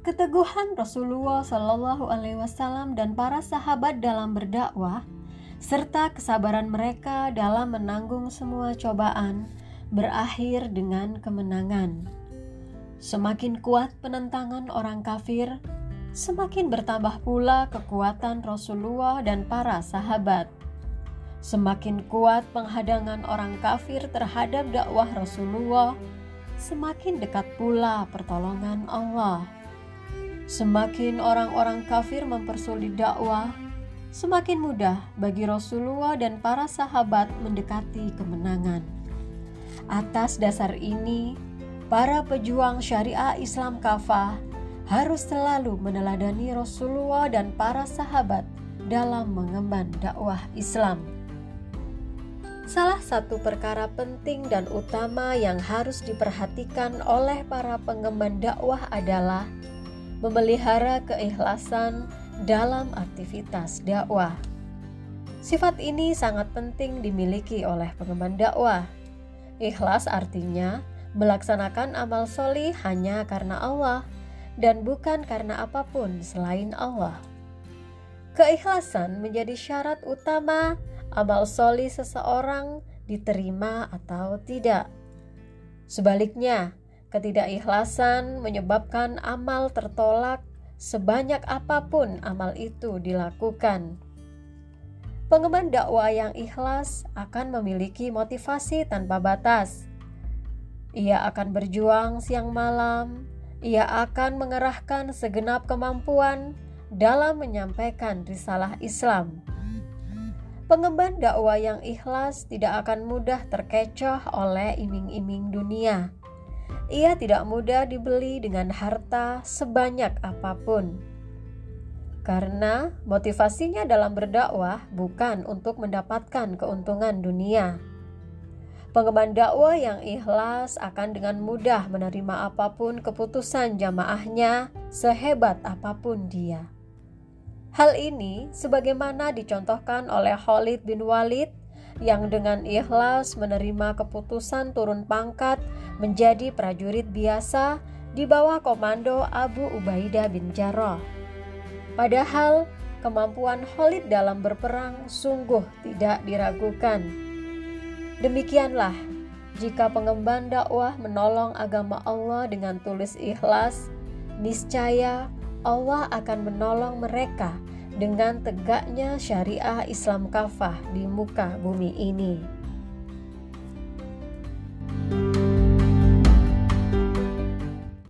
keteguhan Rasulullah Shallallahu Alaihi Wasallam dan para sahabat dalam berdakwah, serta kesabaran mereka dalam menanggung semua cobaan, berakhir dengan kemenangan. Semakin kuat penentangan orang kafir, semakin bertambah pula kekuatan Rasulullah dan para sahabat. Semakin kuat penghadangan orang kafir terhadap dakwah Rasulullah, semakin dekat pula pertolongan Allah. Semakin orang-orang kafir mempersulit dakwah, semakin mudah bagi Rasulullah dan para sahabat mendekati kemenangan. Atas dasar ini, para pejuang syariah Islam kafah harus selalu meneladani Rasulullah dan para sahabat dalam mengemban dakwah Islam. Salah satu perkara penting dan utama yang harus diperhatikan oleh para pengemban dakwah adalah memelihara keikhlasan dalam aktivitas dakwah. Sifat ini sangat penting dimiliki oleh pengemban dakwah. Ikhlas artinya melaksanakan amal soli hanya karena Allah dan bukan karena apa pun selain Allah. Keikhlasan menjadi syarat utama amal soli seseorang diterima atau tidak. Sebaliknya, ketidakikhlasan menyebabkan amal tertolak sebanyak apa pun amal itu dilakukan. Pengemban dakwah yang ikhlas akan memiliki motivasi tanpa batas. Ia akan berjuang siang malam, ia akan mengerahkan segenap kemampuan dalam menyampaikan risalah Islam. Pengemban dakwah yang ikhlas tidak akan mudah terkecoh oleh iming-iming dunia. Ia tidak mudah dibeli dengan harta sebanyak apa pun. Karena motivasinya dalam berdakwah bukan untuk mendapatkan keuntungan dunia. Pengemban dakwah yang ikhlas akan dengan mudah menerima apa pun keputusan jamaahnya, sehebat apa pun dia. Hal ini sebagaimana dicontohkan oleh Khalid bin Walid yang dengan ikhlas menerima keputusan turun pangkat menjadi prajurit biasa di bawah komando Abu Ubaidah bin Jarrah. Padahal kemampuan Khalid dalam berperang sungguh tidak diragukan. Demikianlah jika pengemban dakwah menolong agama Allah dengan tulus ikhlas, niscaya Allah akan menolong mereka dengan tegaknya syariah Islam kafah di muka bumi ini.